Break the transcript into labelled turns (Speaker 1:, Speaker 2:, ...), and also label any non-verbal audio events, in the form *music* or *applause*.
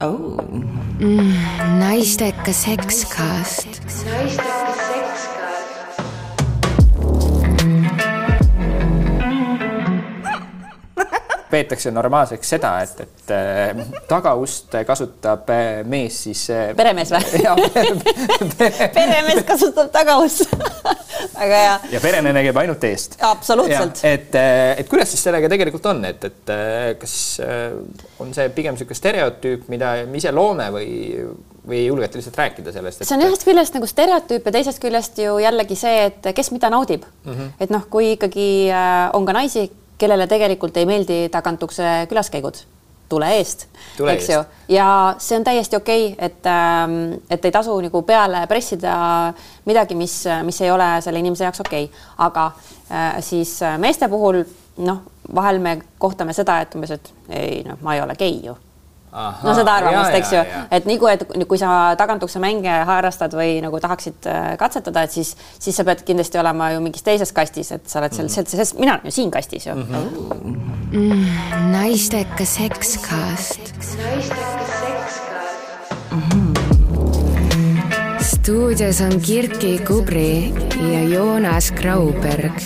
Speaker 1: oh..
Speaker 2: naistekas sekskast.
Speaker 3: Peetakse normaalseks seda, et, et äh, tagaust kasutab äh, mees siis.
Speaker 4: Peremees või? *laughs* *laughs* peremees kasutab tagaust *laughs* väga hea,
Speaker 3: ja perene käib ainult eest.
Speaker 4: absoluutselt.
Speaker 3: et, et kuidas siis sellega tegelikult on, et, et kas on see pigem niisugune stereotüüp, mida me ise loome või, või ei julgeta lihtsalt rääkida sellest?
Speaker 4: see on ühest küljest nagu stereotüüp ja teisest küljest ju jällegi see, et kes mida naudib mm. -hmm. et noh, kui ikkagi on ka naisi, kellele tegelikult ei meeldi tagantukse külaskäigud, tule eest, eks ju, ja see on täiesti okei okay,, et, et ei tasu nagu peale pressida midagi, mis, mis ei ole selle inimese jaoks okei. Okay., aga äh, siis äh, meeste puhul noh, vahel me kohtame seda, et umbes, et ei noh, ma ei ole gei ju no seda arvamust, eks ju, et nii kui, et kui sa tagantukse mänge harrastad või nagu tahaksid äh, katsetada, et siis, siis sa pead kindlasti olema ju mingis teises kastis, et sa oled seal, sest mina olen ju siin kastis ju mm. -hmm.
Speaker 2: naistekas sekskast. stuudios on Kirki Kubri ja Joonas Grauberg.